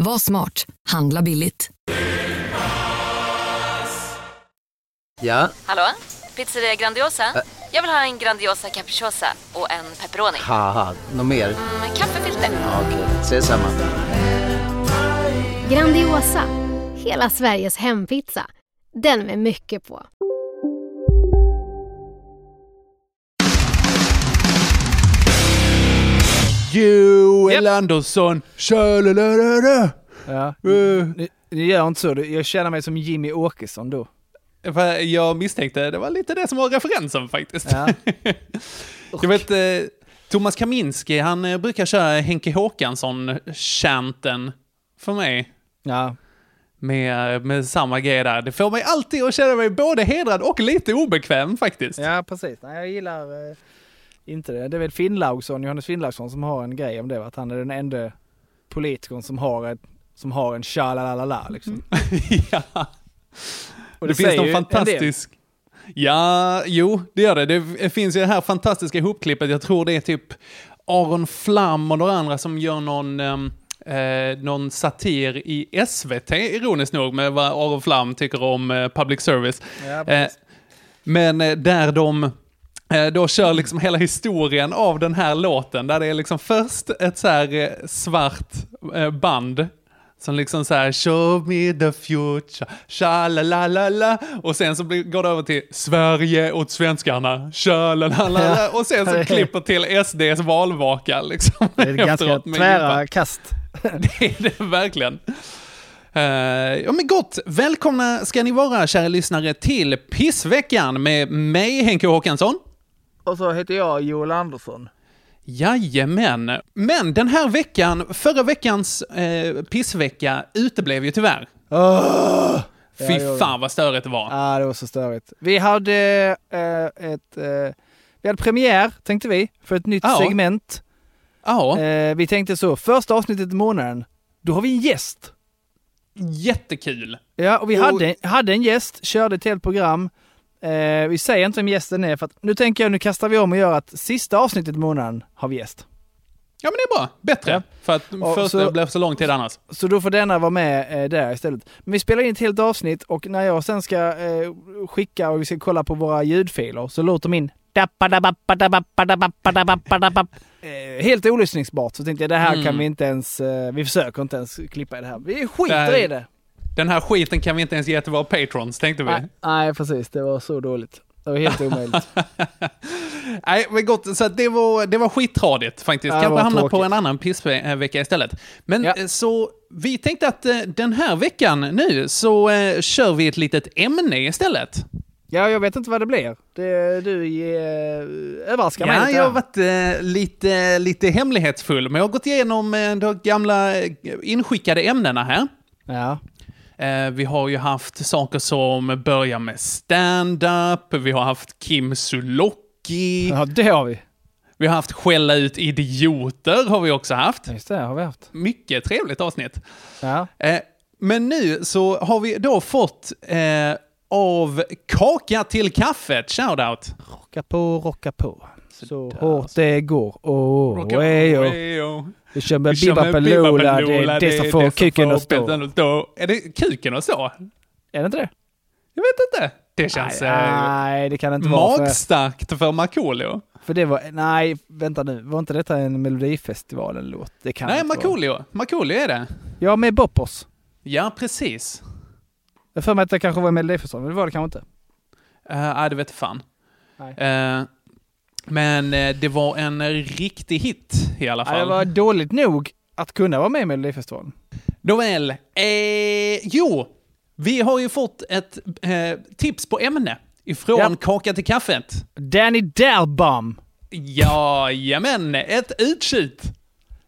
Var smart. Handla billigt. Ja, Hallå? Pizzeria Grandiosa? Jag vill ha en Grandiosa capriciosa och en pepperoni. något mer? Med kaffefilter. Ja, Okej, ses samma. Grandiosa, hela Sveriges hempizza. Den med mycket på. Joel Andersson, tjölelelele. Ja. Uh, Ni, ni gör inte så. Jag känner mig som Jimmy Åkesson då. jag misstänkte, det var lite det som var referensen faktiskt. Ja. jag vet, eh, Thomas Kaminski, han eh, brukar köra Henke Håkansson-chanten för mig. Ja. Med, med samma grej där. Det får mig alltid att känna mig både hedrad och lite obekväm faktiskt. ja, precis. Jag gillar eh, inte det. Det är väl Finnlaugsson, Johannes Finnlaugsson som har en grej om det. Att han är den enda politikern som har, ett, som har en tjalalala liksom. ja. Och det, finns säger någon en fantastisk... Ja, jo, det gör det. Det finns ju det här fantastiska ihopklippet. Jag tror det är typ Aron Flam och några andra som gör någon, ehm, eh, någon satir i SVT, ironiskt nog, med vad Aron Flam tycker om eh, public service. Ja, Eh, men eh, där de då kör liksom hela historien av den här låten, där det är liksom först ett så här eh, svart eh, band som liksom så här show me the future, sha la la la la och sen så går det över till Sverige åt svenskarna, sha la la la la och sen så klipper till SDs valvaka liksom. det är ganska tvära kast. Det är det verkligen. Eh, ja men gott, välkomna ska ni vara kära lyssnare till Pissveckan med mig Henke Håkansson. Och så heter jag Joel Andersson. Jajamän. Men den här veckan, förra veckans eh, pissvecka uteblev ju tyvärr. Åh! Fy Ja, fan vad störigt det var. Ja, det var så störigt. Vi hade eh, ett... Eh, vi hade premiär, tänkte vi, för ett nytt Ja. segment. Ja, Eh, vi tänkte så, första avsnittet i månaden, då har vi en gäst. jättekul. Ja, och vi Och- hade, hade en gäst, körde ett helt program. Eh, vi säger inte vem gästen är, för att nu tänker jag, nu kastar vi om och gör att sista avsnittet i månaden har vi gäst. Ja men det är bra, bättre. Ja. För att Och först så- blev så lång tid annars. Så då får denna vara med eh, där istället. Men vi spelar in ett helt avsnitt och när jag sen ska eh, skicka och vi ska kolla på våra ljudfiler så låter min eh, helt olyssningsbart. Så tänkte jag det här Mm. kan vi inte ens, eh, vi försöker inte ens klippa i det här. Vi skiter Det här- i det. Den här skiten kan vi inte ens ge till våra patrons, tänkte vi. Nej, nej precis, det var så dåligt. Det var helt omöjligt. Nej, men gott. Så det var, det var skittradigt faktiskt. Ja, det Kanske hamna på en annan pissvecka istället. Men Ja. eh, så vi tänkte att eh, den här veckan nu så eh, kör vi ett litet ämne istället. Ja, jag vet inte vad det blir. Det, du eh, överraskar mig Ja, lite jag har varit eh, lite, lite hemlighetsfull, men jag har gått igenom eh, de gamla eh, inskickade ämnena här. Ja. Eh, vi har ju haft saker som börjar med stand-up, vi har haft Kim Sulocki, ja, det har vi. vi har haft skälla ut idioter, har vi också haft. Just det, har vi haft. Mycket trevligt avsnitt. Ja. Eh, men nu så har vi då fått eh, av Kaka till kaffet, shoutout. Rocka på, rocka på. Så hårt det går. Åh, oh, Ejo. Vi kör med Bibba Paloola, det är det som får kuken att stå. Är det kuken att stå? Är det inte det? Jag vet inte. Det känns nej, eh, nej, det kan inte vara. För, magstarkt för Markoolio. för det var, nej, vänta nu. Var inte detta en Melodifestivalen-låt? Det kan Nej. Markoolio. Markoolio är det. Ja, med Boppos. Ja, precis. Jag för mig att det kanske var en Melodifestivalen, men det var det kanske inte. Uh, nej, det vet fan. Nej. Eh, men eh, det var en riktig hit i alla Nej, det fall. var dåligt nog att kunna vara med i Melodifestivalen. Nåväl, eh, jo, vi har ju fått ett eh, tips på ämne ifrån Ja. Kaka till kaffet. Danny Dalbum. Jajamän, ett utkik.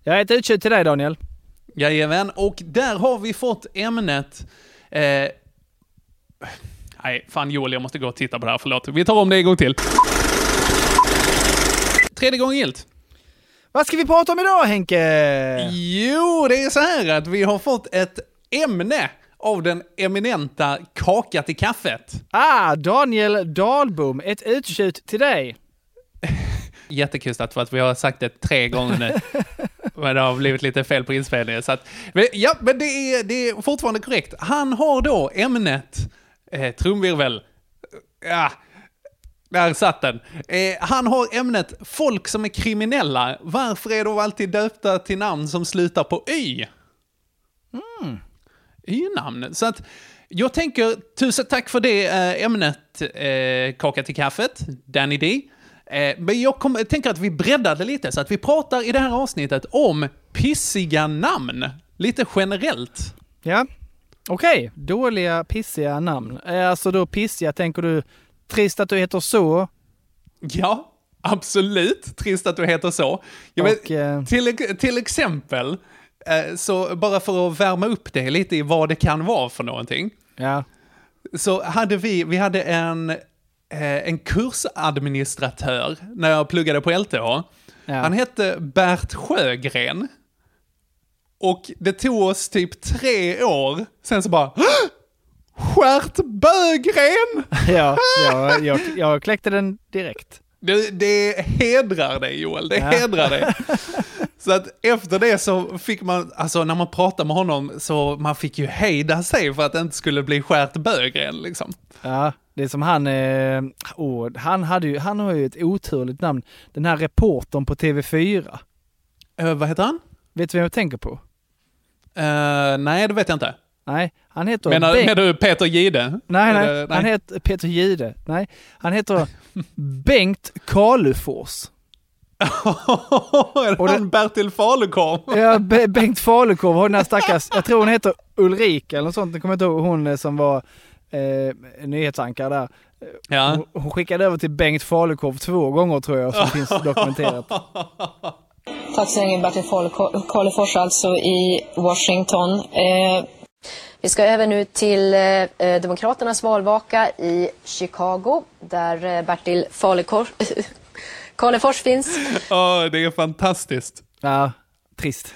Jag har ett utkik till dig Daniel. Jajamän, och där har vi fått ämnet... Eh, nej, fan Joel, jag måste gå och titta på det här, förlåt. Vi tar om det en gång till. Tredje gången gillt. Vad ska vi prata om idag Henke? Jo, det är så här att vi har fått ett ämne av den eminenta Kaka till kaffet. Ah, Daniel Dahlbom, ett uttjut till dig. Jättekustat för att vi har sagt det tre gånger nu. men det har blivit lite fel på inspelningen. Så att, men, ja, men det är, det är fortfarande korrekt. Han har då ämnet, eh, trumvirvel, ja, där satt den. Eh, han har ämnet folk som är kriminella. Varför är de alltid döpta till namn som slutar på Y? Mm. Y-namn. Så att jag tänker, tusen tack för det eh, ämnet, eh, Kaka till kaffet, Danny D. Eh, men jag, kom, jag tänker att vi breddar det lite, så att vi pratar i det här avsnittet om pissiga namn. Lite generellt. Ja, okej. Dåliga, pissiga namn. Eh, Alltså då pissiga, tänker du trist att du heter så? Ja, absolut. Trist att du heter så. Jag vet, Och, eh, till, till exempel, eh, så bara för att värma upp det lite i vad det kan vara för någonting, Ja. så hade vi, vi hade en, eh, en kursadministratör när jag pluggade på LTH. ja. Han hette Bert Sjögren. Och det tog oss typ tre år, sen så bara Stjärt Bögren! ja, ja jag, jag kläckte den direkt. Det, det hedrar dig Joel, det Ja. hedrar dig. Så att efter det så fick man, alltså när man pratade med honom så man fick ju hejda sig för att det inte skulle bli skärt Bögren liksom. Ja, det är som han, eh, åh, han, hade ju, han har ju ett oturligt namn. Den här reportern på TV4. Uh, vad heter han? Vet du vem jag tänker på? Eh, nej, det vet jag inte. Nej, han heter Menar, Bengt- menar du Peter Gide? Nej, nej, Eller- han heter Peter Gide. Nej, han heter Bengt Kalufors. är Och det- han Bertil Falukorv? Ja, Be- Bengt Falukorv har den här stackars, jag tror hon heter Ulrika eller något sånt, jag kommer inte ihåg, hon eh, som var eh, nyhetsankare där. Ja. Hon, hon skickade över till Bengt Falukorv två gånger tror jag, som finns dokumenterat. Taxeringen Bertil Falu- Karlefors alltså i Washington. Eh, Vi ska över nu till eh, Demokraternas valvaka i Chicago där eh, Bertil Karlefors finns. Åh, det är fantastiskt. Ja, trist.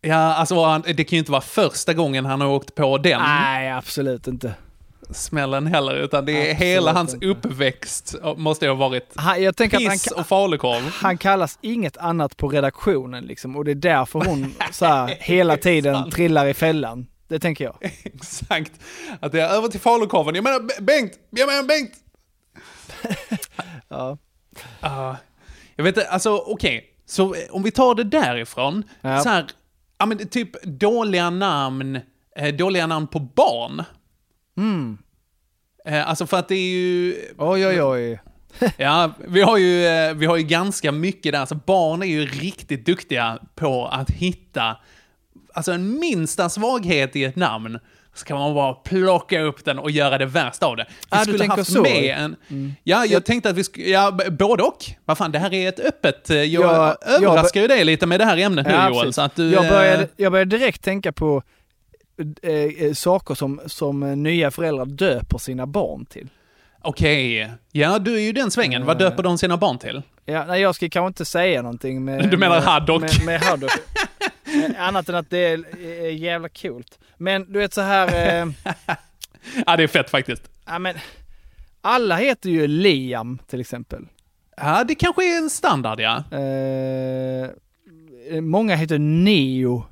Ja, alltså han, det kan ju inte vara första gången han har åkt på den Nej, absolut inte. smällen heller, utan det är Absolut hela hans inte. uppväxt måste ha varit Han, jag tänker att han, piss och falukorv. han kallas inget annat på redaktionen liksom och det är därför hon så här, hela tiden sant. trillar i fällan. Det tänker jag. Exakt. Att det är över till falukorven. Jag menar Bengt! Jag menar Bengt! Ja. Ah, jag vet inte, alltså okej. Så eh, om vi tar det därifrån. Ja. Så här, ja men typ dåliga namn, eh, dåliga namn på barn. Mm. Eh, alltså för att det är ju... Oj, oj, oj. Ja, vi har ju, eh, vi har ju ganska mycket där. Alltså barn är ju riktigt duktiga på att hitta, alltså en minsta svaghet i ett namn, så kan man bara plocka upp den och göra det värsta av det. Vi Ah, du skulle tänker haft så. Mm. med en... Ja, jag tänkte att vi skulle... Ja, både och. Vad fan, det här är ett öppet... eh, Jag Ja, jag överraskar ju dig lite med det här ämnet nu Ja, Joel, precis. så att du... jag, eh, började, jag började direkt tänka på eh, eh, saker som, som eh, nya föräldrar döper sina barn till. Okej. Ja, du är ju den svängen. Vad Eh. döper de sina barn till? Ja, nej, jag ska kanske inte säga någonting med... Du menar med, haddock? Med, med haddock. Eh, Annat än att det är, jävla coolt. Men du vet så här... Eh, Ja, det är fett faktiskt. ja, men, alla heter ju Liam till exempel. Ja, det kanske är en standard, ja. Eh, många heter Neo.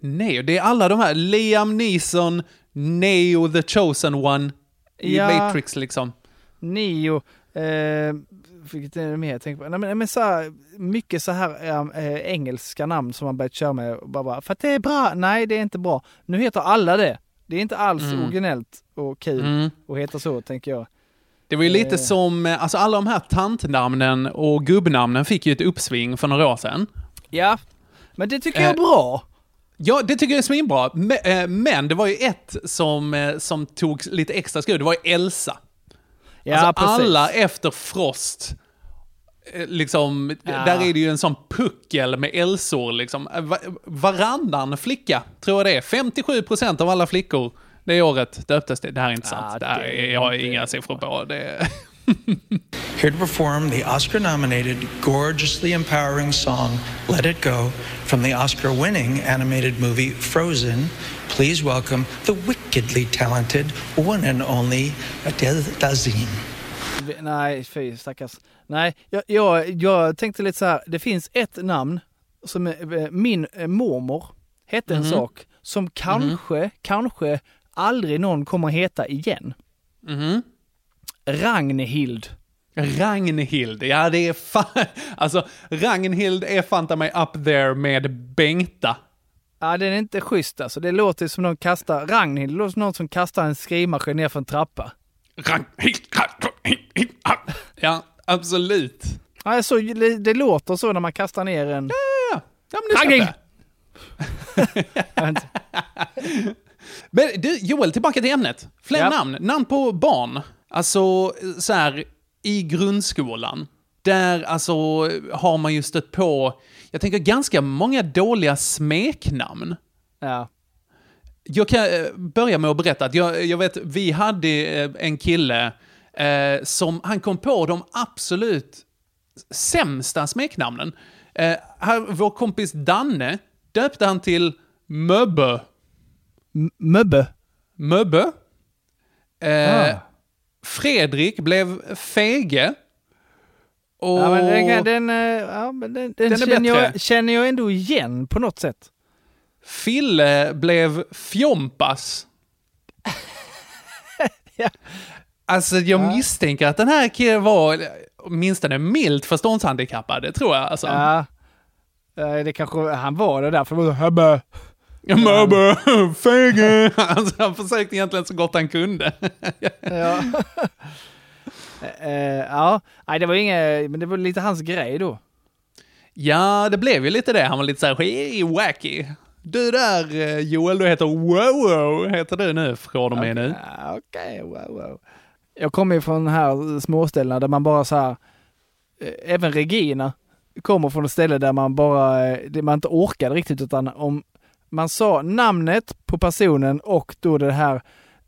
Nej, det är alla de här. Liam Neeson, Neo the chosen one i Ja. Matrix liksom. Neo. Eh, vilket är det mer jag tänker på? Nej, men, men så här, mycket så här eh, engelska namn som man börjat köra med. Bara, bara, för att det är bra. Nej, det är inte bra. Nu heter alla det. Det är inte alls Mm. originellt och kul Mm. att heta så, tänker jag. Det var ju lite Eh. som, eh, alltså alla de här tantnamnen och gubbnamnen fick ju ett uppsving för några år sedan. Ja, men det tycker jag är bra. Ja, det tycker jag är svinbra. Me- Men det var ju ett som, som tog lite extra skruv, det var ju Elsa. Ja, alltså precis. alla efter Frost eh, liksom, Ja. där är det ju en sån puckel med elsor liksom. Eh, va- Varannan flicka, tror jag det är, 57% av alla flickor det året döptes det. Det här är inte sant. det här är, jag har inga siffror på. Det Here to perform the Oscar nominated, gorgeously empowering song Let It Go from the Oscar winning animated movie Frozen, please welcome the wickedly talented one and only Adele Dazeem. Nej, fy stackars. Nej, jag, jag, jag tänkte lite så här, det finns ett namn som är- eh, min eh, mormor hette en Mhm. sak som kanske, kanske aldrig någon kommer heta igen. Mhm. Ragnhild. Ragnhild, ja det är fan... Alltså, Ragnhild är fanta mig up there med Bengta. Ja, den är inte schysst alltså. Det låter som någon kastar, Ragnhild, det låter som någon som kastar en skrivmaskin ner för en trappa. Ragnhild, Ragnhild, Ja, absolut. Ja, så, det, låter så när man kastar ner en... Ja, ja men det Ragnhild! Men du, Joel, tillbaka till ämnet. Fler Ja. namn. Namn på barn. Alltså, så här, i grundskolan. Där alltså har man ju stött på, jag tänker ganska många dåliga smeknamn. Ja. Jag kan eh, börja med att berätta att jag, jag vet, vi hade eh, en kille eh, som, han kom på de absolut sämsta smeknamnen. Eh, här, vår kompis Danne döpte han till Möbbe. Möbbe? Möbbe. Eh, Ah. Fredrik blev Fege. Och... Ja, men den, kan- den, eh, ja, men den, den, Den är känner, jag, känner jag ändå igen på något sätt. Fille blev Fjompas. Alltså jag misstänker att den här killen var åtminstone milt förståndshandikappad, det tror jag. Alltså. Ja. Eh, Det kanske han var det där, för det var så Höbbe. Möbbe, fege. Alltså, han försökte egentligen så gott han kunde. Ja. Eh, ja, nej det var inget, men det var lite hans grej då. Ja, det blev ju lite det. Han var lite så här "Hey, wacky. Du där eh, Joel, du heter Wow heter du nu från och med nu. Ja, Okej, wow, wow. Jag kommer ju från de här småställena där man bara så här, eh, även Regina kommer från ett ställe där man bara, eh, man inte orkade riktigt utan om man sa namnet på personen och då det här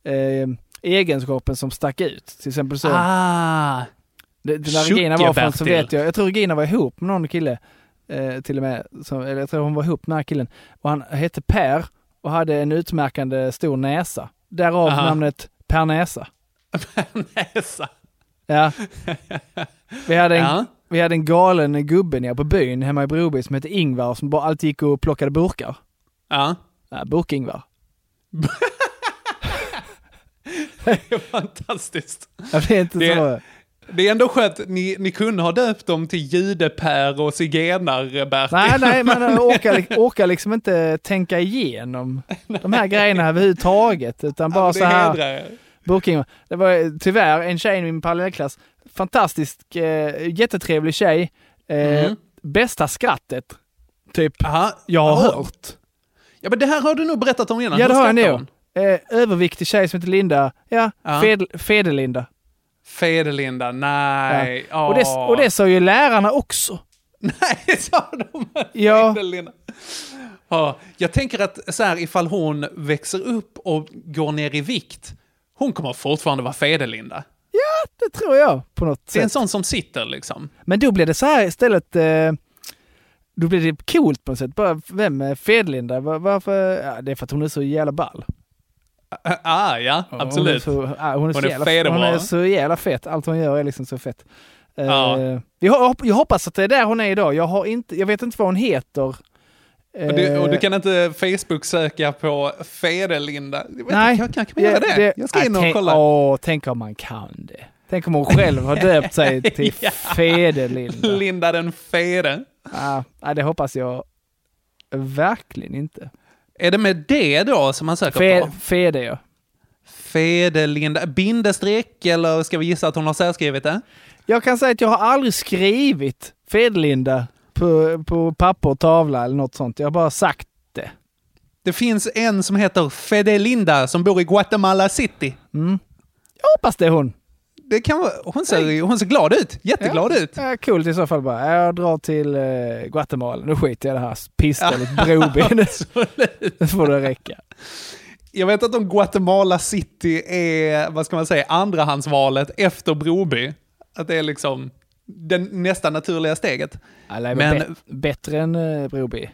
eh, egenskapen som stack ut. Till exempel så. Ah, Det, det där Regina var från så vet jag, jag tror Regina var ihop med någon kille eh, till och med, som, eller jag tror hon var ihop med den här killen. Och han hette Per och hade en utmärkande stor näsa. Därav Aha. namnet Per Näsa. näsa. Ja. Vi hade en, Ja. vi hade en galen gubbe nere på byn hemma i Broby som hette Ingvar som bara alltid gick och plockade burkar. Ja. Ja, Burk-Ingvar. Fantastiskt. Jag vet inte Det- så. Det är ändå skönt, ni, ni kunde ha döpt dem till Judeper och Zigenar-Bertil. Nej, nej, man orkar, orkar liksom inte tänka igenom de här grejerna överhuvudtaget. Utan bara det så här. Burking. Det var tyvärr en tjej i min parallellklass. Fantastisk, eh, jättetrevlig tjej. Eh, Mm. Bästa skrattet, typ, Aha. jag har Åh. hört. Ja, men det här har du nog berättat om innan. Ja, det har jag nog. Eh, överviktig tjej som heter Linda. Ja, Ja. Fed, Fedelinda. Fedelinda, nej. Och, det, och det sa ju lärarna också. Nej, sa de. Ja. Fedelinda. Ja, jag tänker att så här, ifall hon växer upp och går ner i vikt, hon kommer fortfarande vara Fedelinda. Det tror jag på något Det är en sätt. sån som sitter liksom. Men då blev det så här istället. Eh, då blev det coolt på något sätt. Bara, vem är Fedelinda? Var, varför? Ja, det är för att hon är så jävla ball. Ah, ja, absolut. Hon är, så, ja, hon är, så, är jävla, fedebra. hon är så jävla fett. Allt hon gör är liksom så fett. Eh, Ja. jag, hop- jag hoppas att det är där hon är idag. Jag, har inte, jag vet inte vad hon heter. Och du, och du Eh, kan inte Facebook-söka på Fedelinda? Jag Nej. inte, Kan, kan man göra det? Jag ska in och tänk, kolla. Åh, tänk om man kan det. Tänk om hon själv har döpt sig till Ja. Fedelinda. Linda den Fede. Ja, det hoppas jag verkligen inte. Är det med det då som man söker Fe, på? Fede, ja. Fedelinda. Bindestreck eller ska vi gissa att hon har särskrivit det? Jag kan säga att jag har aldrig skrivit Fedelinda på, på papper och tavla eller något sånt. Jag har bara sagt det. Det finns en som heter Fedelinda som bor i Guatemala City. Mm. Jag hoppas det är hon. Det kan vara, hon, ser, hon ser glad ut. Jätteglad ja. ut. Ja, coolt i så fall bara. Jag drar till eh, Guatemala. Nu skiter jag i det här pissstället Broby. Nu får det räcka. Jag vet att om Guatemala City är, vad ska man säga, andrahandsvalet efter Broby. Att det är liksom det nästa naturliga steget. Alla Men- men, bättre än eh, Broby.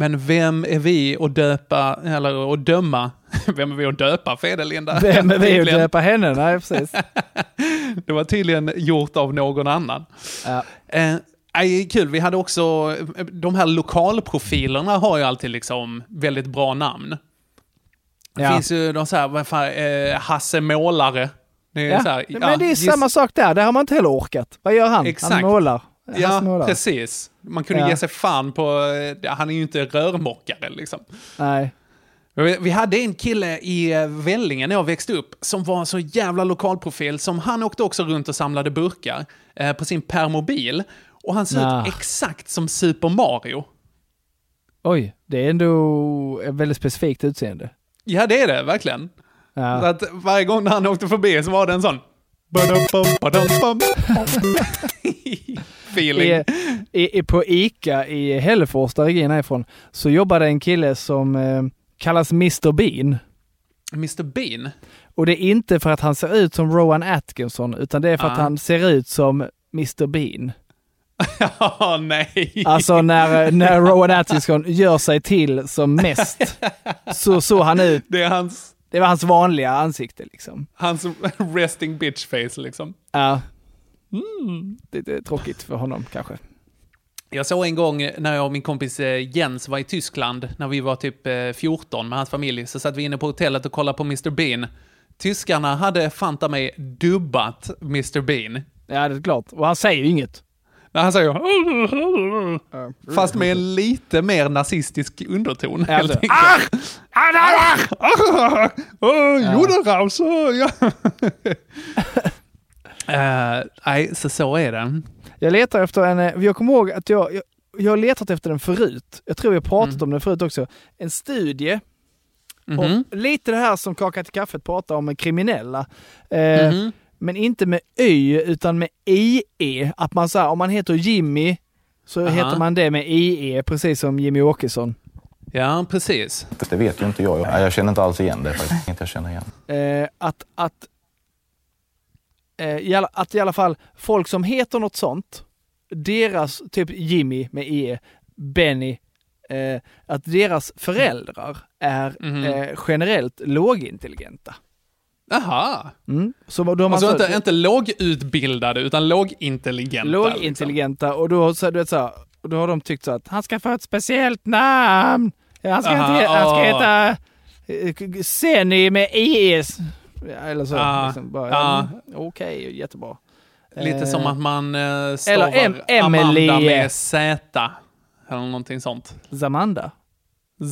Men vem är vi att döpa, eller att döma? Vem är vi att döpa Fedelinda? Vem är vi att döpa henne? Nej, precis. Det var tydligen gjort av någon annan. Ja. Eh, kul, vi hade också, de här lokalprofilerna har ju alltid liksom väldigt bra namn. Det Ja. finns ju de så här, vad fan, eh, Hasse Målare. Det är Ja. så här, Men det är giss- samma sak där. Det har man inte heller orkat. Vad gör han? Exakt. Han målar. Ja, målar. precis. Man kunde Ja. ge sig fan på, eh, han är ju inte rörmokare liksom. Nej. Vi hade en kille i eh, Vellinge när jag växte upp som var en så jävla lokalprofil som han åkte också runt och samlade burkar eh, på sin permobil. Och han ser Nah. ut exakt som Super Mario. Oj, det är ändå ett väldigt specifikt utseende. Ja, det är det verkligen. Så Ja. att varje gång när han åkte förbi så var det en sån... Feeling. I, i, på ICA i Hällefors, där Regina är ifrån, så jobbade en kille som eh, kallas Mr Bean. Mr Bean? Och det är inte för att han ser ut som Rowan Atkinson, utan det är för att Ah. han ser ut som Mr Bean. Ja, nej. Alltså när, när Rowan Atkinson gör sig till som mest, så såg han ut. Det är hans, Det var hans vanliga ansikte liksom. hans resting bitch face liksom. Ja. Mm. tråkigt för honom kanske. Jag såg en gång när jag och min kompis eh, Jens var i Tyskland, när vi var typ eh, 14 med hans familj, så satt vi inne på hotellet och kollade på Mr Bean. Tyskarna hade fanta mig dubbat Mr Bean. Ja, det är klart. Och han säger inget. När han säger Fast med en lite mer nazistisk underton. Ja, helt det- enkelt. Åh, Judenraus! åh, ja. Eh, Nej, så så är det. Jag letar efter en, eh, jag kommer ihåg att jag, jag, jag har letat efter den förut. Jag tror vi har pratat Mm. om den förut också. En studie Mhm. om lite det här som Kaka till kaffet pratar om med kriminella. Eh, Mhm. Men inte med Y utan med IE. Att man säger om man heter Jimmy så Aha. heter man det med IE, precis som Jimmy Åkesson. Ja, precis. Det vet ju inte jag. Jag känner inte alls igen det. faktiskt. Inte jag känner igen. Eh, att, att, eh, i alla, att i alla fall folk som heter något sånt, deras, typ Jimmy med E, Benny, eh, att deras föräldrar är Mhm. eh, generellt lågintelligenta. Aha. Mm. Så har man Alltså så- inte, inte lågutbildade, utan lågintelligenta. liksom. lågintelligenta och då, så, du vet, så, här, då har de tyckt så att han ska få ett speciellt namn. Han ska, Aha, inte, han ska heta eh, Senny med IS. Eller så. Ah, liksom, bara, ah. ja, Okej, jättebra. Lite Eh, som att man eh, stavar Em- Emily- Amanda med Z. Eller någonting sånt. Zamanda.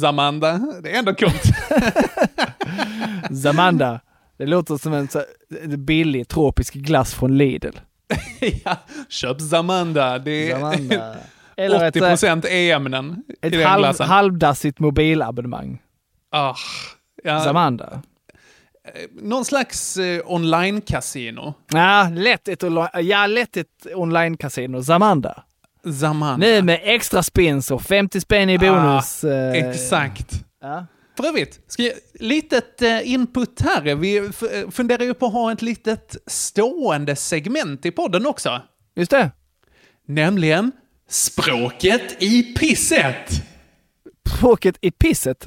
Zamanda. Det är ändå coolt. Zamanda. Det låter som en så, billig tropisk glass från Lidl. ja, köp Zamanda. Det Zamanda. Eller ett, 80% E-ämnen i Ett den halv, glassen. halvdassigt mobilabonnemang. Ah, ja, Zamanda. Någon slags eh, online-casino. Ja, lätt ett, ja, lätt ett online-casino. Zamanda. Zamanda. Nu med extra spins och 50 spänn i bonus. eh, Exakt. Ja. För övrigt, ska jag, litet eh, input här. Vi eh, funderar ju på att ha ett litet stående segment i podden också. Just det. Nämligen språket i pisset. Språket i pisset.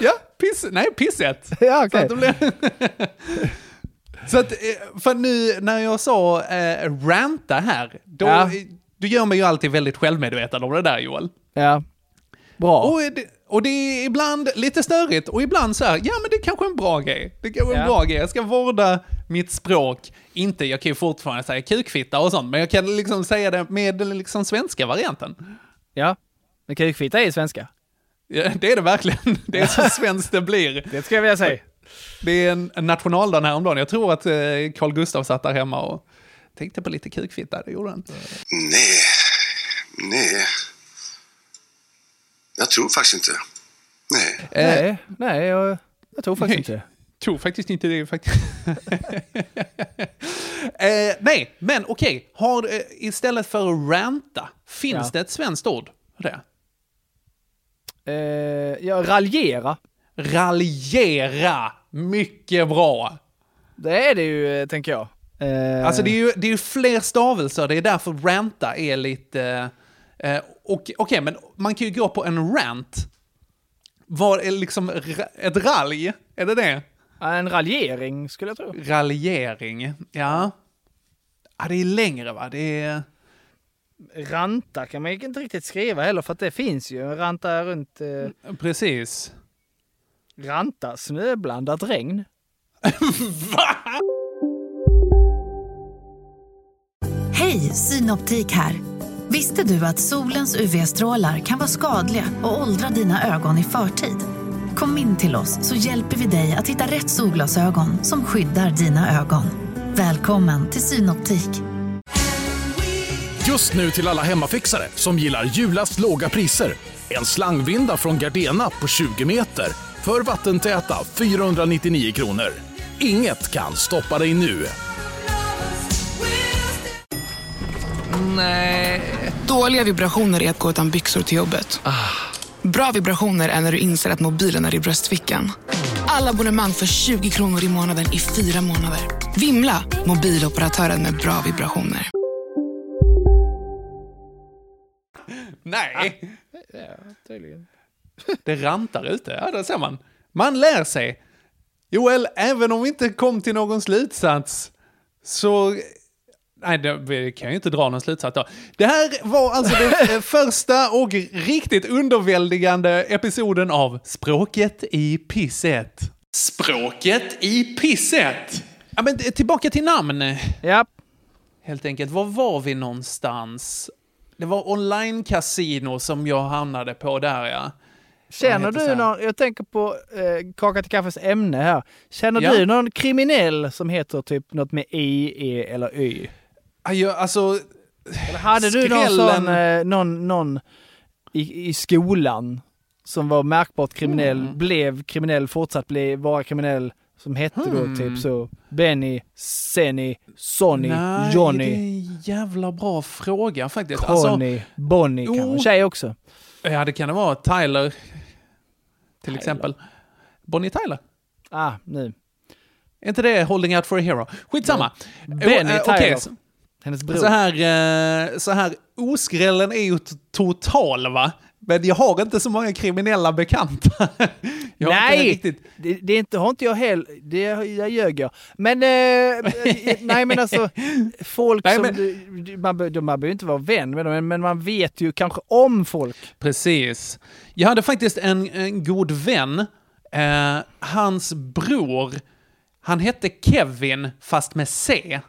Ja, piss, nej, pisset. Ja, Så att, det blir... Så att, eh, för nu när jag sa eh, ranta här, då, Ja. du gör mig ju alltid väldigt självmedveten om det där Joel. Ja. Bra. Och det, och det är ibland lite störigt och ibland så här, ja men det är kanske är en bra grej. Det kanske är en Ja. bra grej. Jag ska vårda mitt språk. Inte, jag kan ju fortfarande säga kukfitta och sånt, men jag kan liksom säga det med den liksom svenska varianten. Ja. Men kukfitta är svenska. Ja, det är det verkligen. Det är så svenskt det blir. Det ska jag vilja säga. Det är en, en nationaldag häromdagen. Jag tror att eh, Carl Gustav satt där hemma och tänkte på lite kukfitta. Det gjorde han inte. Nej, nej. Jag tror faktiskt inte. Nej. Nej, nej, jag, jag tror faktiskt inte det. tror faktiskt inte det. Faktiskt. Eh, nej, men okej. Har, eh, istället för att ranta, finns Ja. det ett svenskt ord för det? Eh, ja, raljera. Raljera! Mycket bra. Det är det ju, eh, tänker jag. Eh, Alltså det är ju det är ju fler stavelser, det är därför ranta är lite... Eh, och- Okej, men man kan ju gå på en rant. Vad är liksom ett ralj? Är det det? En raljering, skulle jag tro. Raljering, ja. Ja, det är längre va? Det är... Ranta kan man ju inte riktigt skriva heller, för att det finns ju. Ranta runt... Eh, Precis. ranta, snöblandat regn. Hej, Synoptik här. Visste du att solens UV-strålar kan vara skadliga och åldra dina ögon i förtid? Kom in till oss så hjälper vi dig att hitta rätt solglasögon som skyddar dina ögon. Välkommen till Synoptik. Just nu till alla hemmafixare som gillar julast låga priser. En slangvinda från Gardena på 20 meter för vattentäta 499 kronor. Inget kan stoppa dig nu. Nej. Dåliga vibrationer är att gå utan byxor till jobbet. Bra vibrationer är när du inser att mobilen är i bröstfickan. Alla abonnemang för 20 kronor i månaden i fyra månader. Vimla! Mobiloperatören med bra vibrationer. Nej! Ja, tydligen. Det rantar ute, ja det ser man. Man lär sig. Joel, även om vi inte kom till någon slutsats så... Nej, det vi kan jag ju inte dra någon slutsats då. Det här var alltså den eh, första och riktigt underväldigande episoden av Språket i pisset. Språket i pisset! Ja, men tillbaka till namn. Ja. Helt enkelt, var var vi någonstans? Det var online-casino som jag hamnade på där ja. Känner du någon, jag tänker på eh, Kaka till kaffes ämne här. Känner Ja. du någon kriminell som heter typ något med I, E eller Y? Ja, jag- alltså... Eller hade du någon skrällen- sån, eh, någon, någon i, i skolan som var märkbart kriminell, Mm. blev kriminell, fortsatt bli, vara kriminell, som hette Hmm. då typ så Benny, Senny, Sonny, Nej, Johnny, det är en jävla bra fråga faktiskt. Alltså, Conny, Bonnie kanske, Jo. tjej också. ja, det kan det vara. Tyler, till exempel. Bonnie Tyler. Ah, nu. Är inte det Holding Out for a Hero? Skitsamma. Benny Eh, Tyler. Hennes bror. Så här, eh, så här, oskrällen är ju total va? Men jag har inte så många kriminella bekanta. Jag nej, det, det är inte, har inte jag heller. Det jag ljög jag. Men, eh, nej men alltså, folk Nej, som, men- du- man, man behöver inte vara vän med dem, men, men man vet ju kanske om folk. Precis. Jag hade faktiskt en, en god vän. Eh, hans bror, han hette Kevin fast med C.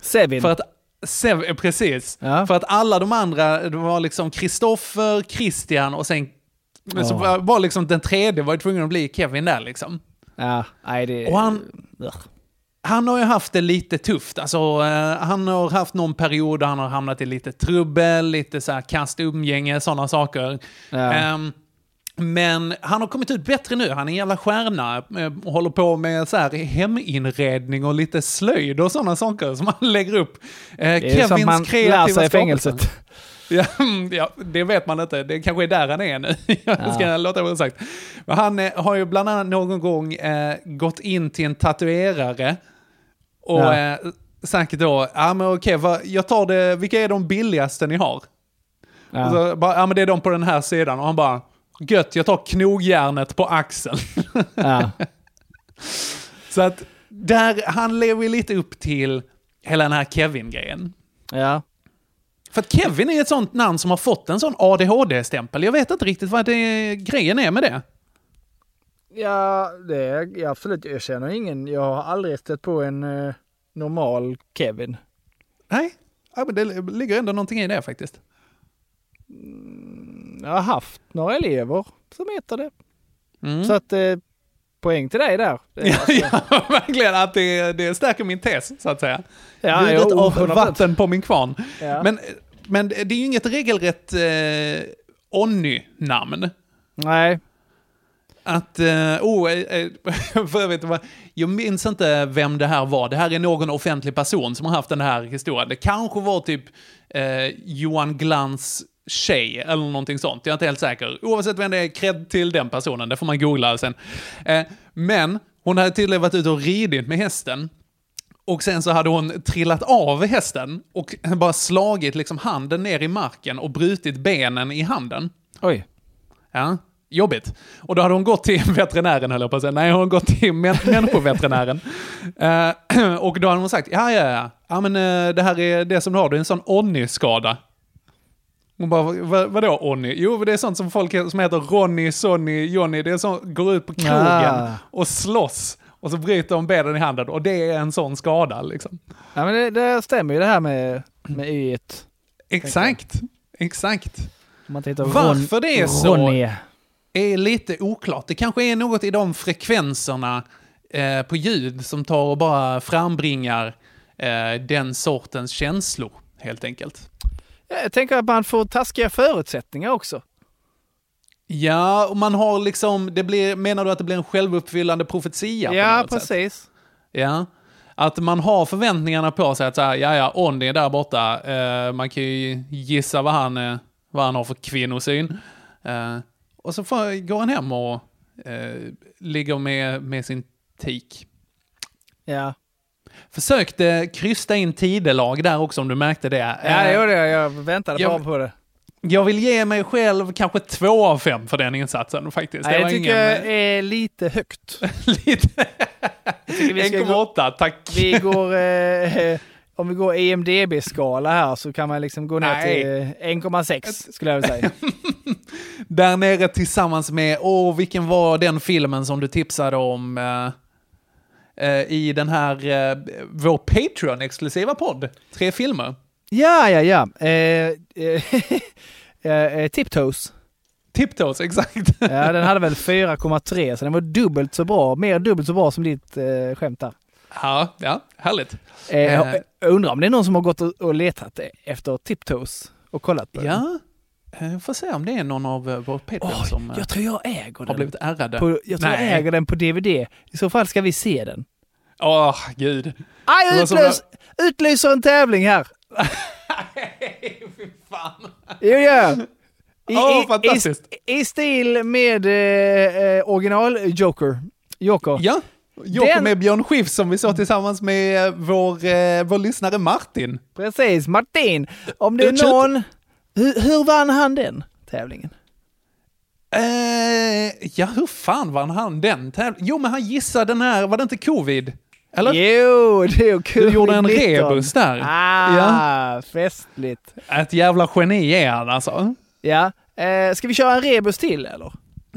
Sevin. För att, Sev, eh, precis. För att alla de andra, det var liksom Kristoffer, Christian och sen men så Ja. var, var liksom den tredje var tvungen att bli Kevin där liksom. Ja, nej det... Och han, han har ju haft det lite tufft. Alltså, eh, han har haft någon period där han har hamnat i lite trubbel, lite så här kast umgänge, sådana saker. Ja. Ehm, men han har kommit ut bättre nu. Han är en jävla stjärna eh, och håller på med så här heminredning och lite slöjd och sådana saker som han lägger upp. Eh, Det är som man lär sig i fängelset. Ja, ja, det vet man inte. Det kanske är där han är nu. Jag ska Ja. låta vara sagt. Men han eh, har ju bland annat någon gång eh, gått in till en tatuerare och Ja. eh, sagt då, ja men okej, jag tar det, vilka är de billigaste ni har? Ja. Och så bara, ja men det är de på den här sidan. Och han bara, gött, jag tar knogjärnet på axeln. Ja. Så att där, han lever ju lite upp till hela den här Kevin-grejen. Ja. För att Kevin är ett sånt namn som har fått en sån ADHD-stämpel. Jag vet inte riktigt vad det, grejen är med det. Ja, det är absolut. Jag känner ingen, jag har aldrig stött på en eh, normal Kevin. Nej, ja, men det ligger ändå någonting i det faktiskt. Jag har haft några elever som heter det. Mm. Så att eh, poäng till dig där. Alltså- ja, verkligen. Att det, det stärker min tes, så att säga. Ja, Budet jo, av 100%. vatten på min kvarn. Ja. Men, men det är ju inget regelrätt eh, Onny-namn. Nej. att, eh, oh, eh, eh, för vad- jag minns inte vem det här var. Det här är någon offentlig person som har haft den här historien. Det kanske var typ eh, Johan Glans tjej eller någonting sånt. Jag är inte helt säker. Oavsett vem det är, cred till den personen. Det får man googla sen. Eh, men hon hade tydligen varit ute och ridit med hästen. Och sen så hade hon trillat av hästen och bara slagit liksom handen ner i marken och brutit benen i handen. Oj. Ja, jobbigt. Och då hade hon gått till veterinären, höll jag på att säga. Nej, hon har gått till män människoveterinären. Eh, och då hade hon sagt, ja, ja, ja, ja men eh, det här är det som du har, det är en sån Onni-skada. Hon bara, "Va- vadå Onni? Jo, det är sånt som folk som heter Ronny, Sonny, Johnny, det är sånt går ut på krogen Ah. och slåss. Och så bryter de benen i handen och det är en sån skada liksom. Ja men det, det stämmer ju det här med, med y Exakt, exakt. Man tittar Varför det är så Ronny. är lite oklart. Det kanske är något i de frekvenserna eh, på ljud som tar och bara frambringar eh, den sortens känslor, helt enkelt. Ja, Jag tänker att man får taskiga förutsättningar också. Ja, och man har liksom, det blir, menar du att det blir en självuppfyllande profetia? Ja, något sätt? precis. Ja. Att man har förväntningarna på sig att så här, ja, ja, Onni är där borta. Eh, man kan ju gissa vad han, eh, vad han har för kvinnosyn. Eh, och så får, går han hem och eh, ligger med, med sin tik. Ja. Försökte krysta in tidelag där också om du märkte det. Ja, Eh, det gjorde jag. Jag väntade jag- bara på det. Jag vill ge mig själv kanske två av fem för den insatsen faktiskt. Nej, Det jag tycker ingen- jag är lite högt. lite. Jag tycker vi ska gå- 1,8, tack. Vi går, eh, om vi går EMDB-skala här så kan man liksom gå ner Nej. till eh, 1,6 skulle jag vilja säga. Där nere tillsammans med, åh vilken var den filmen som du tipsade om eh, eh, i den här, eh, vår Patreon-exklusiva podd? Tre filmer. Ja, ja, ja. Eh, eh, eh, Tiptoes. Tiptoes, exakt. Ja, den hade väl 4,3 så den var dubbelt så bra. Mer dubbelt så bra som ditt eh, skämt där. Ja, ja, härligt. Eh, Eh, jag undrar om det är någon som har gått och, och letat efter Tiptoes och kollat på den. Ja, eh, får se om det är någon av eh, vår Patreon som eh, Jag tror jag äger har den. blivit ärrade. På, jag tror Nej. jag äger den på DVD. I så fall ska vi se den. Åh, gud. Aj, utlös, utlyser en tävling här! Jo, ja. I, Åh, i- fantastiskt. I, I stil med eh, original Joker. Joker. Ja, Joker Den- med Björn Skifs som vi såg tillsammans med vår, eh, vår lyssnare Martin. Precis, Martin. Om det är någon... Hur, hur vann han den tävlingen? Eh, ja, hur fan vann han den tävlingen? Jo, men han gissade den här, var det inte covid? Eller? Jo, det är kul. Du gjorde en rebus där. Ah, Ja. festligt. Ett jävla geni är han alltså. Ja. Eh, ska vi köra en rebus till eller?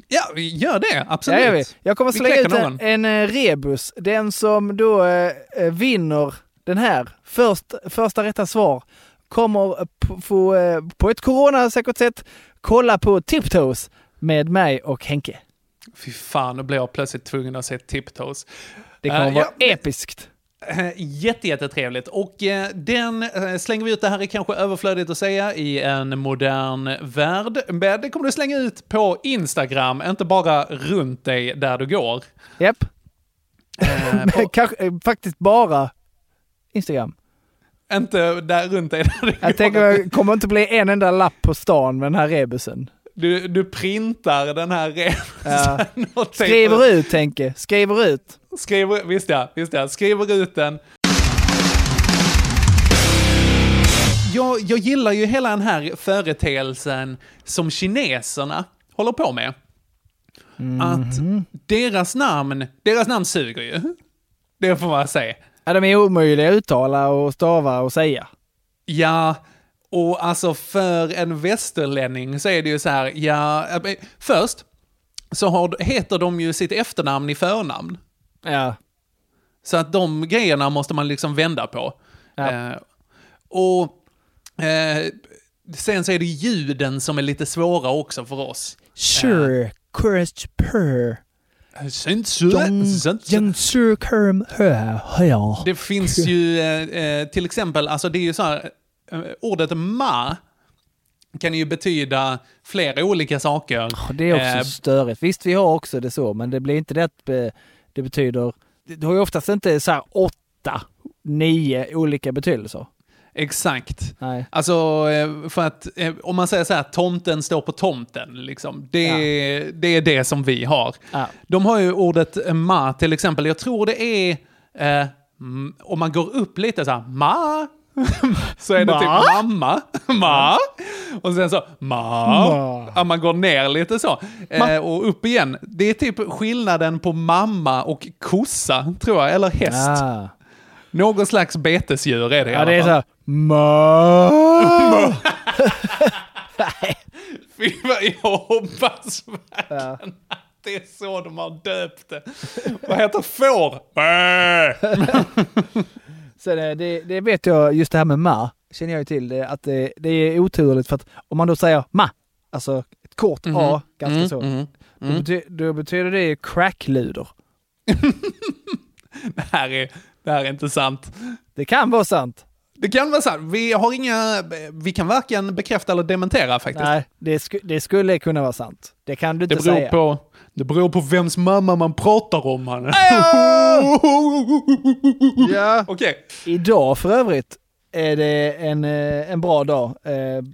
Ja, vi gör det. Absolut. Ja, gör vi. Jag kommer slänga ut en, någon. en eh, rebus. Den som då eh, eh, vinner den här, först, första rätta svar, kommer p- få eh, på ett coronasäkert sätt kolla på Tiptoes med mig och Henke. Fy fan, nu blir jag plötsligt tvungen att se Tiptoes. Det kommer Eh, vara ja, episkt. Eh, Jätte, jättetrevligt. Och eh, den eh, slänger vi ut, det här är kanske överflödigt att säga, i en modern värld. Men det kommer du slänga ut på Instagram, inte bara runt dig där du går. Japp. Eh, kanske, eh, faktiskt bara Instagram. Inte där runt dig. Jag tänker det kommer inte bli en enda lapp på stan med den här rebusen. Du, du printar den här resan. Ja. och Skriver ut Henke, skriver ut. Skriver, visst ja, visst ja. Skriver ut den. Jag, jag gillar ju hela den här företeelsen som kineserna håller på med. Att deras namn, deras namn suger ju. Det får man säga. Ja, de är omöjliga att uttala och stava och säga. Ja, och alltså för en västerlänning så är det ju så här, ja, eh, först så har, heter de ju sitt efternamn i förnamn. Ja. Så att de grejerna måste man liksom vända på. Eh, och eh, sen så är det ljuden som är lite svåra också för oss. Sure, courage per. Det finns ju eh, eh, till exempel, alltså det är ju så här, eh, ordet ma, kan ju betyda flera olika saker. Det är också Eh, störigt. Visst, vi har också det så, men det blir inte det att eh, det betyder... Det har ju oftast inte så här åtta, nio olika betydelser. Exakt. Nej. Alltså, eh, för att eh, om man säger så här, tomten står på tomten, liksom. Det, det är det som vi har. Ja. De har ju ordet eh, ma till exempel. Jag tror det är, eh, om man går upp lite så här, ma, så är det Ma? typ mamma, ma, och sen så ma, Ma. Ja, man går ner lite så. Eh, och upp igen. Det är typ skillnaden på mamma och kossa, tror jag, eller häst. Ah. Någon slags betesdjur är det i Ja, alla fall. Här... Ma. Fy vad jag hoppas verkligen att det är så de har döpt det. Vad heter får? Så det, det, det vet jag, just det här med ma, känner jag ju till, det, att det, det är oturligt för att om man då säger ma, alltså ett kort Mhm. a, ganska Mm, så, mm, Då, mm. bety, då betyder det crackluder. Det här, är, det här är inte sant. Det kan vara sant. Det kan vara sant. Vi har inga... Vi kan varken bekräfta eller dementera faktiskt. Nej, det, sku, det skulle kunna vara sant. Det kan du Det inte beror, säga. på, det beror på vems mamma man pratar om. Han. Ja. Okej. Idag för övrigt är det en, eh, en bra dag. Eh,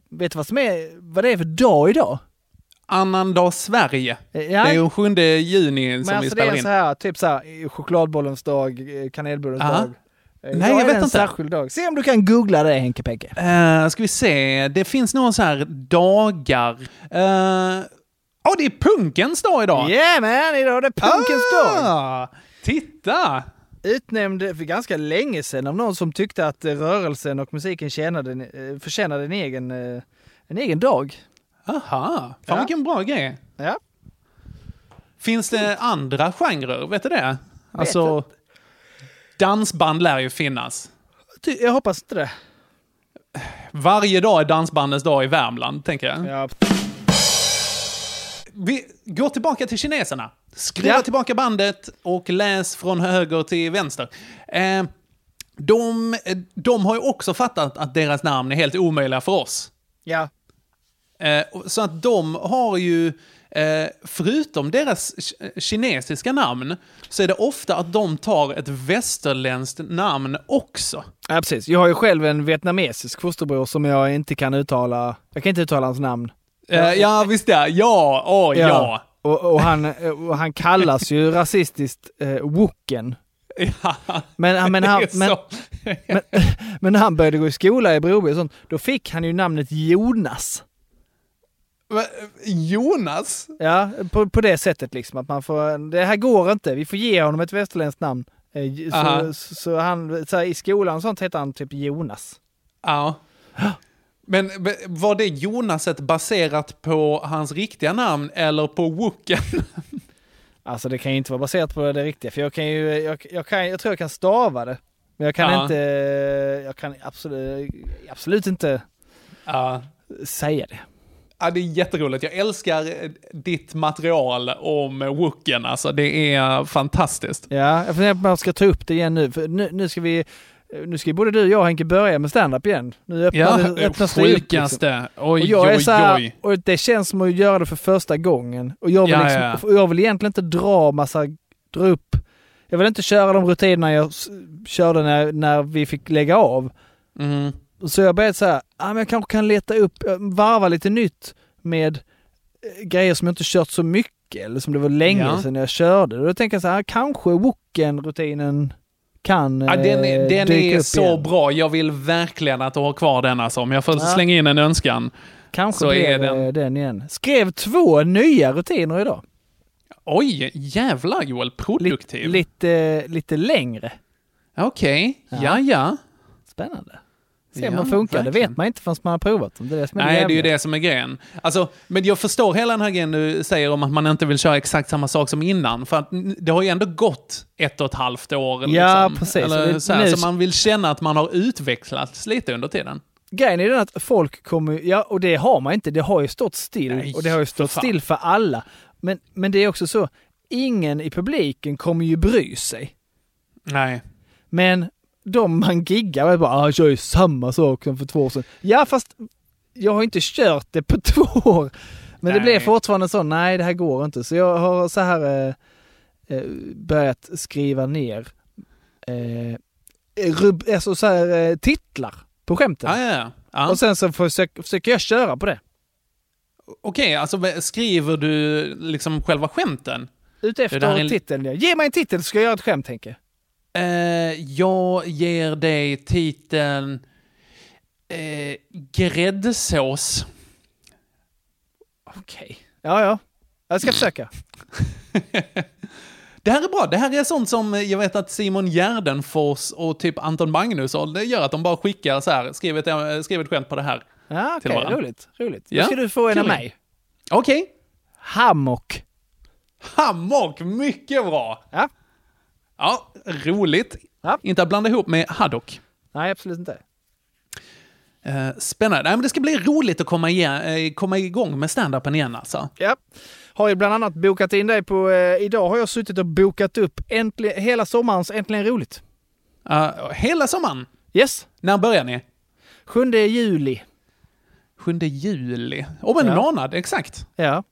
vet du vad, som är, vad det är för dag idag? Annandag Sverige. Ja. Det är ju 7 juni Men som vi alltså det spelar är in. så här, typ så här, chokladbollens dag, eh, kanelbullens Aha. dag. Eh, Nej, jag vet en inte. särskild dag. Se om du kan googla det Henke Pekke. Uh, ska vi se, det finns några så här dagar. Uh, oh, det är punkens dag idag! Yeah man, idag är det punkens dag! Ah, titta! Utnämnd för ganska länge sedan av någon som tyckte att eh, rörelsen och musiken tjänade, eh, förtjänade en egen, eh, en egen dag. Aha, fan Ja. vilken bra grej. Ja. Finns det andra genrer, vet du det? Alltså, inte. Dansband lär ju finnas. Jag hoppas inte det. Varje dag är dansbandens dag i Värmland, tänker jag. Ja. Vi går tillbaka till kineserna. Skruva Ja. tillbaka bandet och läs från höger till vänster. Eh, de, de har ju också fattat att deras namn är helt omöjliga för oss. Ja. Eh, så att de har ju, eh, förutom deras ki- kinesiska namn, så är det ofta att de tar ett västerländskt namn också. ja, precis. Jag har ju själv en vietnamesisk fosterbror som jag inte kan uttala. Jag kan inte uttala hans namn. Eh, ja, visst det. Ja, åh, ja. Och, och, han, och han kallas ju rasistiskt eh, woken. Ja, Men, men, han, men, men, men när han började gå i skola i Broby och sånt, då fick han ju namnet Jonas. Jonas? Ja, på, på det sättet liksom. Att man får, det här går inte, vi får ge honom ett västerländskt namn. Eh, Aha. Så, så han, så här, i skolan och sånt heter han typ Jonas. Ja. Men men var det Jonaset baserat på hans riktiga namn eller på Wooken? Alltså det kan ju inte vara baserat på det riktiga, för jag kan ju, jag, jag, kan, jag tror jag kan stava det. Men jag kan Ja. inte, jag kan absolut, absolut inte Ja. säga det. Ja, det är jätteroligt. Jag älskar eh, ditt material om Wooken. Alltså, det är fantastiskt. Ja, jag funderar på om jag ska ta upp det igen nu, för nu, nu ska vi, nu ska både du och jag och Henke börja med stand-up igen. Nu öppnar Ja, det, öppnas det upp, liksom. sjukaste. Oj, och jag är oj, så här, oj. och det känns som att göra det för första gången. Och jag vill, Ja, liksom, ja. och jag vill egentligen inte dra massa, dra upp, jag vill inte köra de rutinerna jag körde när, när vi fick lägga av. Mm. Så jag började så här, ah, men jag kanske kan leta upp, eh, varva lite nytt med eh, grejer som jag inte kört så mycket, eller som det var länge Ja. sedan jag körde. Och då tänker jag så här, kanske Woken-rutinen kan Ja, den är, eh, den är så igen. bra. Jag vill verkligen att du har kvar den alltså. Om jag får Ja. slänga in en önskan. Kanske så är den- den igen. Skrev två nya rutiner idag. Oj, jävlar Joel. Produktiv. Lite, lite längre. Okej, Ja. ja ja. Spännande. Se om Ja, de funkar. Det verkligen. vet man inte förrän man har provat dem. Det är det som är Nej, det är ju det som är grejen. Alltså, men jag förstår hela den här grejen du säger om att man inte vill köra exakt samma sak som innan. För att det har ju ändå gått ett och ett halvt år. Ja, liksom. precis. Eller, det- så, här, nu- så man vill känna att man har utvecklats lite under tiden. Grejen är den att folk kommer, ja och det har man inte, det har ju stått still Nej, och det har ju stått för still för alla. Men, men det är också så, ingen i publiken kommer ju bry sig. Nej. Men de man giggar med bara, ah, jag kör ju samma sak som för två år sedan. Ja fast jag har inte kört det på två år. Men det Nej. blev fortfarande så, nej det här går inte. Så jag har så här eh, eh, börjat skriva ner eh, rub, alltså så här, eh, titlar på skämten. Ja, ja, ja. Och sen så försöker, försöker jag köra på det. Okej, alltså skriver du liksom själva skämten? Ute Det där är efter en- titeln. ja. Ge mig en titel så ska jag göra ett skämt tänker. Eh, jag ger dig titeln eh, gräddsås. Okej. Ja, ja. Jag ska försöka. Det här är bra. Det här är sånt som eh, jag vet att Simon Gärdenfors och typ Anton Magnusson, det gör att de bara skickar så här, skriv ett, eh, skriv ett skämt på det här. Ja, okej. varandra. roligt. Roligt. Ja, Då ska du få en av mig. Okej. Hammock. Hammock, mycket bra! Ja. Ja, roligt. Inte att blanda ihop med haddock. Nej, absolut inte. Eh, spännande. Nej, men det ska bli roligt att komma, igen, eh, komma igång med stand-upen igen alltså. Ja. Har ju bland annat bokat in dig på, eh, idag har jag suttit och bokat upp äntligen, hela sommarens Äntligen Roligt. Uh, hela sommaren? Yes. När börjar ni? 7 juli. 7 juli. Om en Ja. månad, exakt. Ja.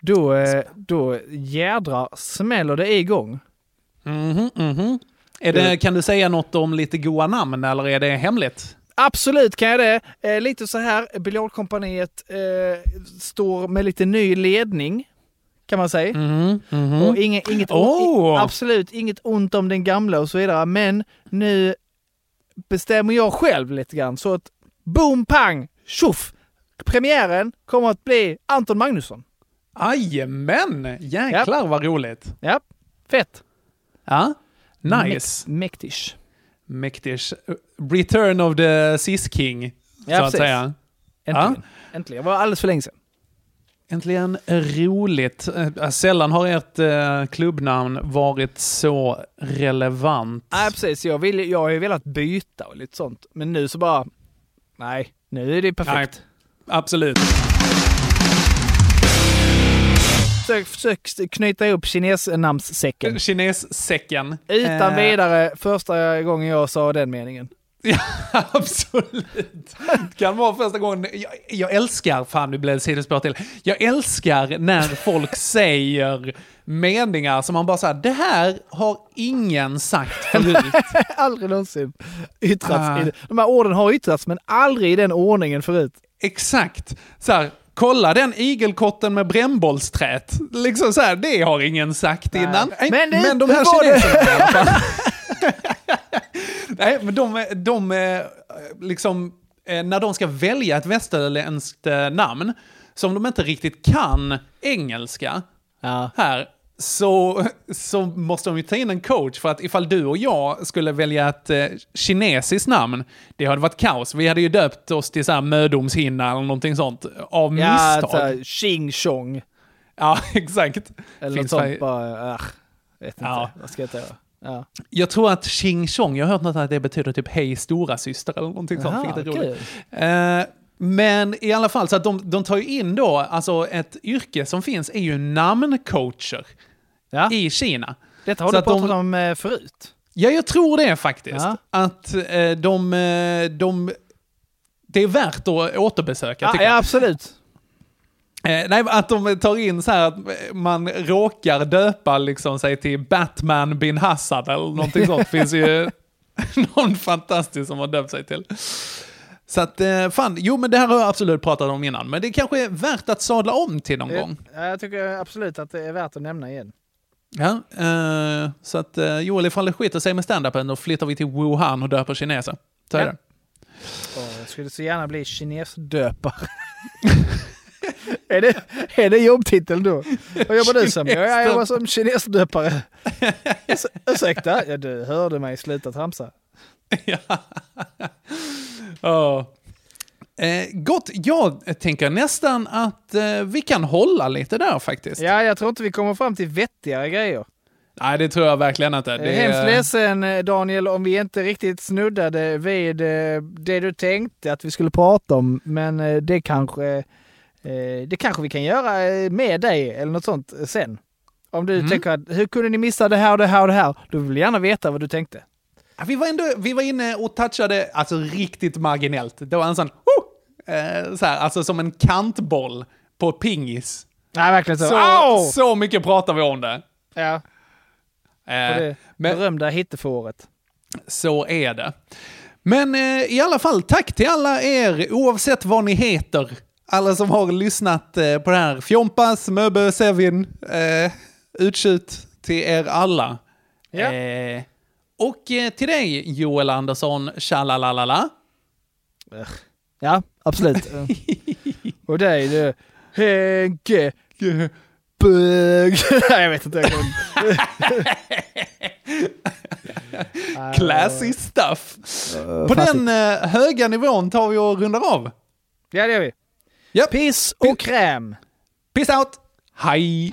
Då, eh, då jädrar smäller det igång. Mhm, mhm. Är det, kan du säga något om lite goa namn eller är det hemligt? Absolut kan jag det. Eh, lite så här, Biljardkompaniet eh, står med lite ny ledning. Kan man säga. mhm. Och inget, inget, Oh! i, absolut inget ont om den gamla och så vidare. Men nu bestämmer jag själv lite grann. Så att boom, pang, tjoff! Premiären kommer att bli Anton Magnusson. Jajamän! Jäklar vad roligt. Ja, fett. Ja, nice. Mäktigt. Mäktigt. Return of the Sis King, Ja, så att precis. säga. Äntligen. Ja. Äntligen. Det var alldeles för länge sedan. Äntligen roligt. Eh, Sällan har ert eh, klubbnamn varit så relevant. Nej, precis. Jag, vill, jag har ju velat byta och lite sånt. Men nu så bara... Nej, nu är det perfekt. Absolut. Försök, knyta ihop kinesnamnssäcken. Kinessäcken. Utan Eh, vidare första gången jag sa den meningen. Ja, absolut. Kan vara första gången. Jag, jag älskar, fan nu blev det sidospår till. Jag älskar när folk säger meningar som man bara säger, det här har ingen sagt förut. aldrig någonsin yttrats. Det. De här orden har yttrats, men aldrig i den ordningen förut. Exakt. Så här, kolla den igelkotten med brännbollsträt. Liksom så här, det har ingen sagt innan. Nej, Men det- men de här kineserna i alla fall. Nej, men de, de eh, liksom, eh, när de ska välja ett västerländskt eh, namn, som de inte riktigt kan engelska, här, så, så måste de ju ta in en coach för att ifall du och jag skulle välja ett eh, kinesiskt namn, det hade varit kaos. Vi hade ju döpt oss till så här mödomshinna eller någonting sånt av Ja, misstag. här, tjing tjong. Ja, exakt. Eller Finns något sånt bara, äh, vet inte. Ja. Vad ska jag göra? Ja. Jag tror att Xing Chong, jag har hört något att det betyder typ hej stora syster eller någonting sånt, Jaha, vilket är roligt. Eh, men i alla fall, så att de, de tar ju in då, alltså ett yrke som finns är ju namncoacher i Kina. Detta har Så du att de- pratat om eh, förut. Ja, jag tror det faktiskt. Ja. Att eh, de, eh, de... Det är värt att återbesöka, Ja, ja, jag. absolut. Eh, nej, att de tar in så här att man råkar döpa liksom sig till Batman bin Hassan eller någonting sånt. finns ju någon fantastisk som har döpt sig till. Så att, eh, fan, jo men det här har jag absolut pratat om innan, men det kanske är värt att sadla om till någon gång. Ja, jag tycker absolut att det är värt att nämna igen. Ja, eh, så att eh, Joel, ifall det skiter sig med standupen, då flyttar vi till Wuhan och döper kineser. Så är Ja. det. Jag skulle så gärna bli kinesdöpare. är, det, är det jobbtiteln då? Vad jobbar du som? Ja, jag jobbar som kinesdöpare. Urs- Ursäkta? Ja, du hörde mig sluta tramsa. Ja. Eh, gott, jag tänker nästan att eh, vi kan hålla lite där faktiskt. Ja, jag tror inte vi kommer fram till vettigare grejer. Nej, det tror jag verkligen inte. Jag är hemskt ledsen eh, Daniel om vi inte riktigt snuddade vid eh, det du tänkte att vi skulle prata om. Men eh, det kanske, eh, det kanske vi kan göra eh, med dig eller något sånt eh, sen. Om du Mm. tänker att hur kunde ni missa det här och det här och det här? Då vill jag gärna veta vad du tänkte. Ja, Vi var, ändå, vi var inne och touchade, alltså riktigt marginellt. Det var en sån, oh! Eh, så här, alltså som en kantboll på pingis. Nej, verkligen så. Så, Au! så mycket pratar vi om det. Ja. Eh, det men- berömda hittefåret. Så är det. Men eh, i alla fall, tack till alla er, oavsett vad ni heter. Alla som har lyssnat eh, på det här. Fjompas, Möbe, Sevin, eh, utkött till er alla. Ja. Eh, och eh, till dig, Joel Andersson, tjalalalala. Ja, absolut. Och dig du, Henke Bög. Nej, jag vet inte. Jag Classy stuff. På fattigt. den eh, höga nivån tar vi och rundar av. Ja, det gör vi. Yep. Piss och kräm. Peace out. Hej.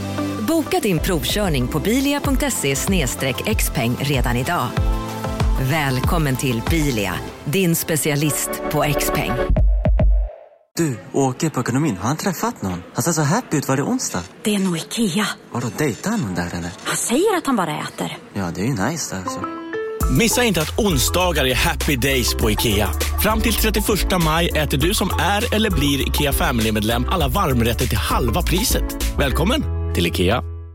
Boka din provkörning på bilia.se xpeng redan idag. Välkommen till Bilia, din specialist på XPeng. Du, åker på ekonomin. Har han träffat någon? Han ser så happy ut. Var det onsdag? Det är nog Ikea. Har du dejtat någon där eller? Han säger att han bara äter. Ja, det är ju nice där alltså. Missa inte att onsdagar är happy days på IKEA. Fram till 31 maj äter du som är eller blir IKEA Family-medlem alla varmrätter till halva priset. Välkommen till IKEA.